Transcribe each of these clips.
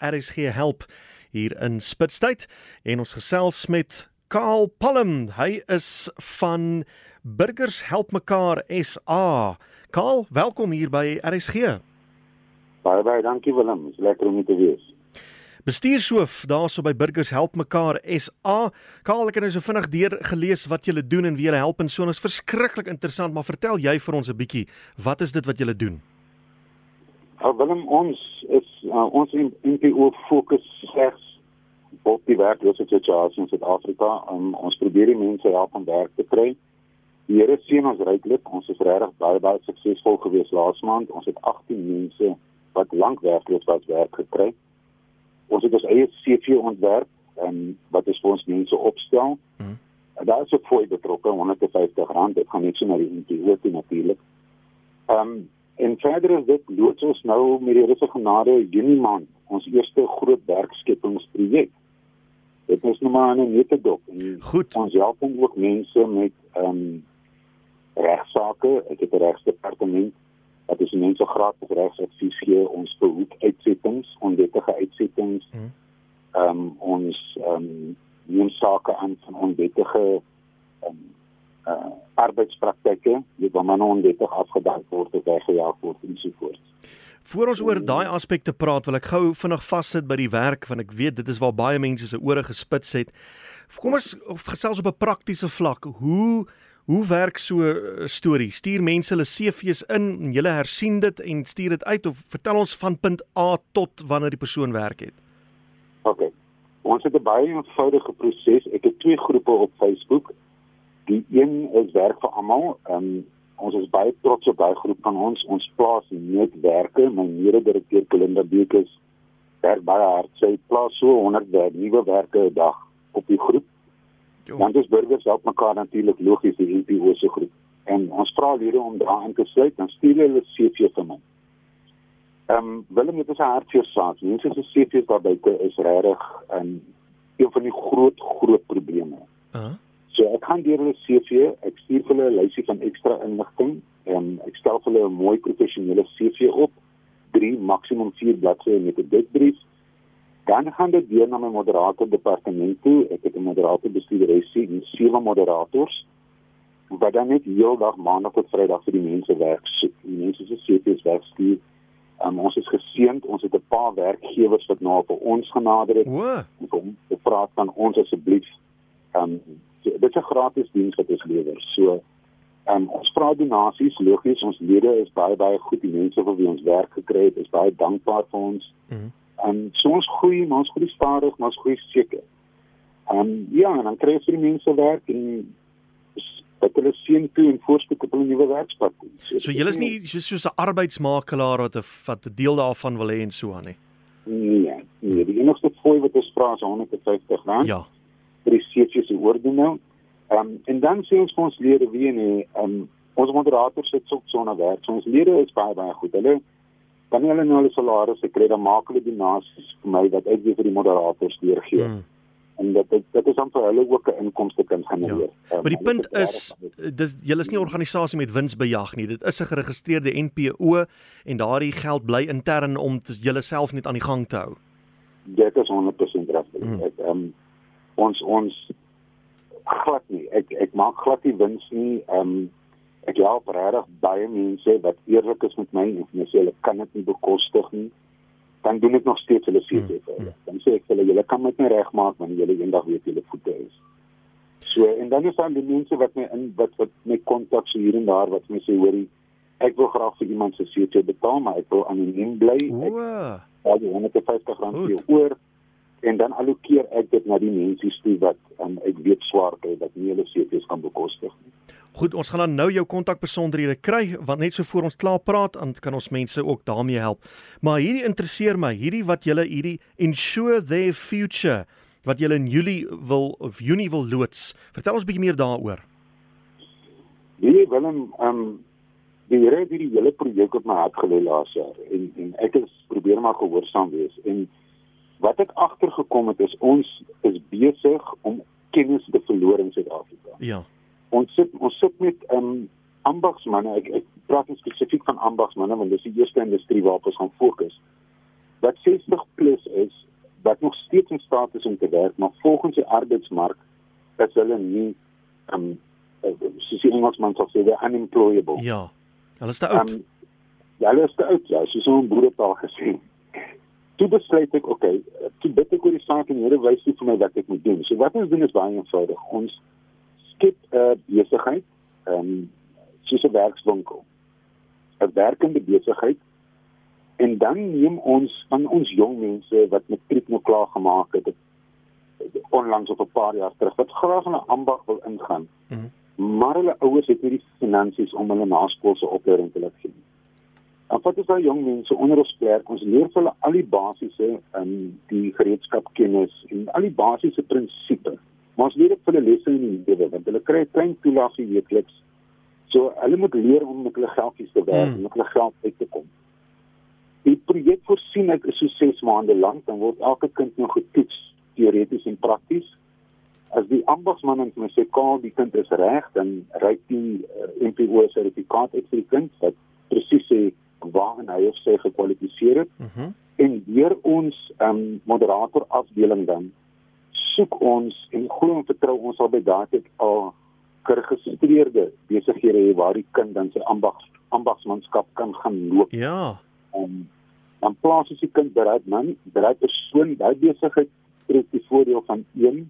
RSG help hier in Spitstyd en ons gesels met Kaal Palm. Hy is van Burgers Help Mekaar SA. Kaal, welkom hier by RSG. Baie baie dankie Willem. Dit is lekker om hier te wees. Bestuurshoof daarso by Burgers Help Mekaar SA. Kaal, ek het nou so vinnig deur gelees wat julle doen en wie julle help en so en dit is verskriklik interessant, maar vertel jy vir ons 'n bietjie, wat is dit wat julle doen? Nou Willem, ons is uh, ons NPO fokus slegs op die werkloosheidssituasie in Suid-Afrika. Um, ons probeer die mense help om werk te kry. Die Here seën ons ryklik. Ons is regtig baie baie suksesvol gewees laas maand. Ons het 18 mense wat lank werkloos was werk gekry. Ons het ons eie CV ontwerp en wat is vir ons mense opstel. Hmm. Daar is ook fooi betrokke, R150. Dit gaan net so na die NPO toe natuurlik. Ehm um, en verder is dit loods ons nou met die Here se genade Junie maand ons eerste groot werkskepingsprojek. Dit is nou maar 'n nette dop. Goed. Ons help ook mense met ehm um, regsaake. Ek het 'n regsdepartement wat is mense gratis regsadvies gee ons behoed uitsettings, onwettige uitsettings. Hmm. Ehm um, ons ehm um, neem sake aan van onwettige arbeidspraktyke, wat dan nou onwettig afgedank word of weggejaag word en so voort. Voor ons oor daai aspekte praat, wil ek gou vinnig vassit by die werk want ek weet dit is waar baie mense se ore gespits het. Kom ons gesels op 'n praktiese vlak. Hoe Hoe werk so 'n uh, storie? Stuur mense hulle CV's in en jy hersien dit en stuur dit uit of vertel ons van punt A tot wanneer die persoon werk het? OK. Ons het 'n baie eenvoudige proses. Ek het twee groepe op Facebook. Die een is werk vir almal. Um, ons is baie trots op daai groep van ons. Ons plaas netwerke. My mede-direkteur Belinda Bekes werk baie hard. Sy plaas so 100 nuwe werke 'n dag op die groep. Want dis burgers help mekaar natuurlik logies die NPO se groep. En ons vra lede om daarin te sluit en stuur hulle CV vir my. Ehm um, Willem het 'n hartseer saak. Mense se CV's daar buite is regtig 'n um, een van die groot groot probleme. Uh -huh. So ek gaan deur hulle CV, ek stuur vir hulle 'n lysie van ekstra inligting en ek stel vir hulle 'n mooi professionele CV op, 3 maksimum 4 bladsye met 'n ditbrief Dan gaan dit deur na my moderator departement toe. Ek het 'n moderator bestuurderesie en sewe moderators wat dan net heeldag maandag tot vrydag vir die mense werk. Die mense se CV's werkstuur. Um, ons is geseënd. Ons het 'n paar werkgewers wat nou op ons genader het. Kom, ek vra dan ons asseblief. Um dit is 'n gratis diens wat ons lewer. So um, ons vra donasies. Logies, ons lede is baie baie goed. Die mense vir wie ons werk gekry het, is baie dankbaar vir ons. Mm -hmm. En so ons groei, maar ons groei stadig, maar ons groei seker. En ja, en dan kry jy vir die mense werk en dat hulle sien toe en voorspoed op 'n nuwe werkspad. So, so jy is nie soos so 'n arbeidsmakelaar wat 'n wat 'n deel daarvan wil hê en so aan nie. Nee, nee, die enigste fooi wat ons vra is 150 rand. Ja. Vir die CV se oordeel nou. Ehm um, en dan sê ons vir ons lede wie nee, ehm um, ons moderator sit ook so na werk. So ons lede is baie baie goed. Hulle dan hulle nou hulle salarisse kry dan maak hulle donasies vir my wat ek weer vir die moderators deurgee. Hmm. En dit dit, dit is dan vir hulle ook 'n inkomste kan genereer. Ja. Um, maar die punt is dis julle is nie 'n organisasie met winsbejag nie. Dit is 'n geregistreerde NPO en daardie geld bly intern om julle self net aan die gang te hou. Dit is 100% reg. Hmm. Ehm um, ons ons glad nie. Ek ek maak glad nie wins nie. Ehm um, ek help regtig baie mense wat eerlik is met my en hulle sê hulle kan dit nie bekostig nie. Dan doen ek nog steeds hulle sê vir hulle dan sê ek hulle julle kan met my regmaak wanneer julle eendag weet julle voete is. So en dan is daar die mense wat my in wat wat my kontak so hier en daar wat my sê hoorie ek wil graag vir iemand se CT betaal maar ek wil anoniem bly. Ek al die 150 rand vir oor en dan allokeer ek dit na die mense toe wat um, ek weet swaar kry dat nie hulle CT's kan bekostig nie Goed, ons gaan dan nou jou kontakbesonderhede kry want net so voor ons klaar praat, dan kan ons mense ook daarmee help. Maar hierdie interesseer my, hierdie wat julle hierdie ensure their future wat julle in Julie wil of Junie wil loods. Vertel ons bietjie meer daaroor. Nee, Willem, ehm um, die Here het hierdie hele projek op my hart gelê laas jaar en en ek het probeer maar gehoorsaam wees en wat ek agtergekom het is ons is besig om kennis te verloor in Suid-Afrika. Ja ons sit ons sit met um ambagsmanne ek, ek praat spesifiek van ambagsmanne want dis die eerste industrie waarop ons gaan fokus wat 60 plus is wat nog steeds in staat is om te werk, maar volgens die arbeidsmark is hulle nie um soos die Engelsman sal sê, unemployable. Ja. Hulle is te oud. Um, ja, hulle is te oud, ja, soos ons broedertaal gesê. Toe besluit ek, okay, toe bid ek oor die saak en die Here wys vir my wat ek moet doen. So wat ons doen is baie eenvoudig. Ons skep 'n uh, besigheid, ehm um, soos 'n werkswinkel. 'n Werkende besigheid en dan neem ons van ons jong mense wat matriek nou klaar gemaak het onlangs of 'n paar jaar terug wat graag in 'n ambag wil ingaan. Mm -hmm. Maar hulle ouers het nie die finansies om hulle naskoolse opleiding te laat gee. En wat is daai jong mense onder ons plek? Ons leer hulle al die basiese ehm, die gereedskapkennis en al die basiese prinsipe. Maar ons leer ook hulle lesse in die lewe want hulle kry 'n klein toelaag weekliks. So hulle moet leer om met hulle geldjies te werk mm. met hulle geld uit te kom. Die projek voorsien ek is so 6 maande lank dan word elke kind nou getoets teoreties en prakties. As die ambagsman en my sê kaal die kind is reg dan ry die uh, eh, MPO sertifikaat uit vir die kind wat presies sê of sy gekwalifiseer het. Mm en deur ons um, moderator afdeling dan soek ons en glo en vertrou ons sal by daardie al geregistreerde besighede hê waar die kind dan sy ambags ambagsmanskap kan gaan loop. Ja om dan plaas as die kind bereid man, bereid persoon by besigheid trek die voordeel van een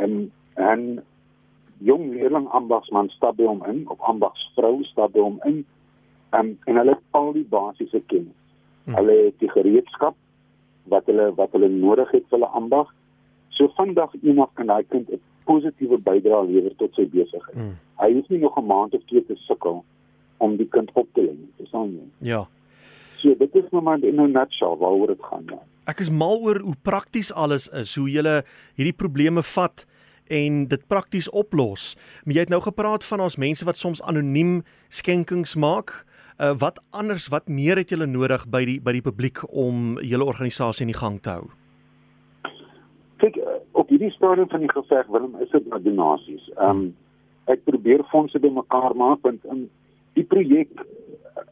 en en jong leerling ambagsman stap by hom in of ambagsvrou stap by hom in en en hulle het al die basiese kennis. Hmm. Hulle het die gereedskap wat hulle wat hulle nodig het vir hulle ambag. So vandag eendag kan daai kind 'n positiewe bydrae lewer tot sy besigheid. Hmm. Hy hoef nie nog 'n maand of twee te sukkel om die kind op te lei. Dis al nie. Ja. So dit is nou maar in 'n nutshell waaroor dit gaan ja. Ek is mal oor hoe prakties alles is, hoe jy hierdie probleme vat en dit prakties oplos. Maar jy het nou gepraat van ons mense wat soms anoniem skenkings maak. Uh, wat anders, wat meer het julle nodig by die by die publiek om julle organisasie in die gang te hou? Kyk, uh, op hierdie stadium van die geveg, Willem, is dit maar donasies. Ehm um, ek probeer fondse bymekaar maak want in die projek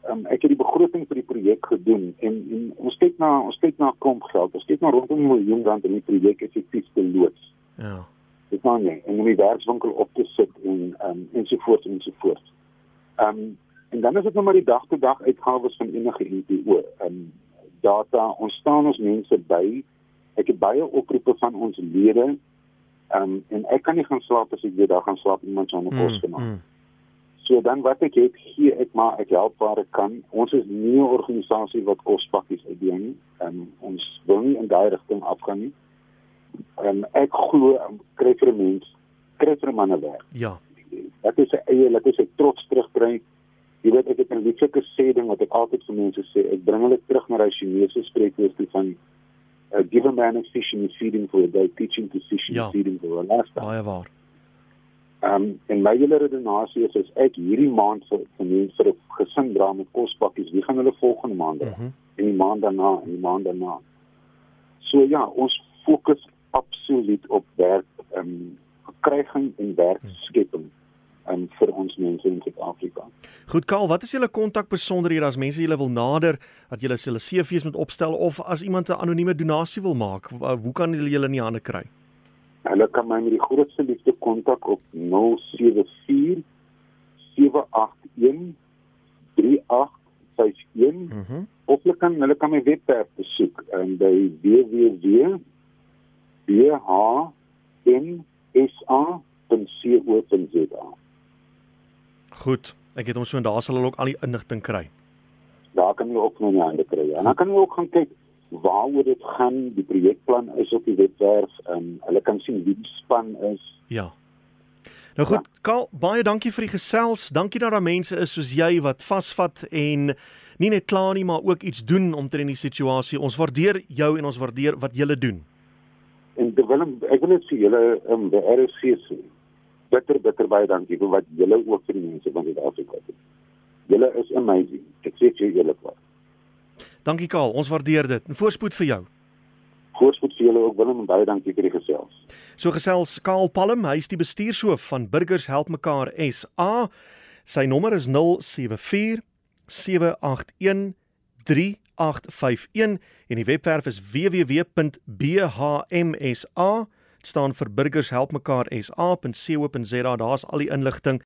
um, ek het die begroting vir die projek gedoen en, en ons kyk na ons kyk na klomp geld. Ons kyk na rondom 'n miljoen rand in die projek effektief te loods. Ja. Dit kan nie en om die werkswinkel op te sit en um, ensovoorts ensovoorts. Ehm um, en dan is dit nou maar die dag tot dag uitgawes van enige NPO. Ehm um, data ons staan ons mense by. Ek het baie oproepe van ons lede. Ehm um, en ek kan nie gaan slaap as ek weer daar gaan slaap iemand my kos mm, gemaak. Mm. So dan wat ek het gee ek maar ek help waar ek kan. Ons is nie 'n organisasie wat kospakkies uitdeel nie. Um, ons wil nie in daai rigting afgaan nie. En um, ek glo um, kry vir mens kry vir manne werk. Ja. Dat is 'n eie, dat is 'n trots terugkry. Jy weet ek het 'n lieflike sê ding wat ek altyd vir mense sê. Ek bring hulle terug na daai Chinese spreekwoord van uh, give a man a fish and feeding for a day, teaching to fish and ja. feeding for a lifetime. Baie waar. Ehm um, en my hele redenasie is as ek hierdie maand vir vir mense vir 'n gesin dra met kospakkies, wie gaan hulle volgende maand dra? Mm -hmm. En die maand daarna, en die maand daarna. So ja, ons fokus absoluut op werk ehm um, verkryging en werkskepping en um, vir ons mense in Suid-Afrika. Goed Karl, wat is julle kontak besonderhede as mense julle wil nader, dat julle hulle CV's moet opstel of as iemand 'n anonieme donasie wil maak, hoe kan hulle julle in die hande kry? Hulle kan my met die grootste liefde kontak op 074 781 3851. Mhm. Mm of hulle kan hulle kan my webwerf besoek en by www.bhnsa.co.za. Goed, ek het hom so en daar sal hulle ook al die inligting kry. Daar kan jy ook nou nie ander kry. En dan kan jy ook gaan kyk waaroor dit gaan, die projekplan is op die webwerf en um, hulle kan sien wie die span is. Ja. Nou goed, ja. Karl, baie dankie vir die gesels. Dankie dat daar mense is soos jy wat vasvat en nie net kla nie, maar ook iets doen omtrent die situasie. Ons waardeer jou en ons waardeer wat julle doen. En Willem, ek wil net vir julle um, die RC sê. Bitter bitter baie dankie vir wat julle ook vir die mense van Suid-Afrika doen. Julle is amazing. Ek sê vir julle wat. Dankie Kaal, ons waardeer dit. En voorspoed vir jou. Voorspoed vir julle ook Willem en baie dankie vir die gesels. So gesels Kaal Palm, hy is die bestuurshoof van Burgers Help Mekaar SA. Sy nommer is 074 781 3 0851 en die webwerf is www.bhmsa staan vir burgers help mekaar sa.co.za daar's al die inligting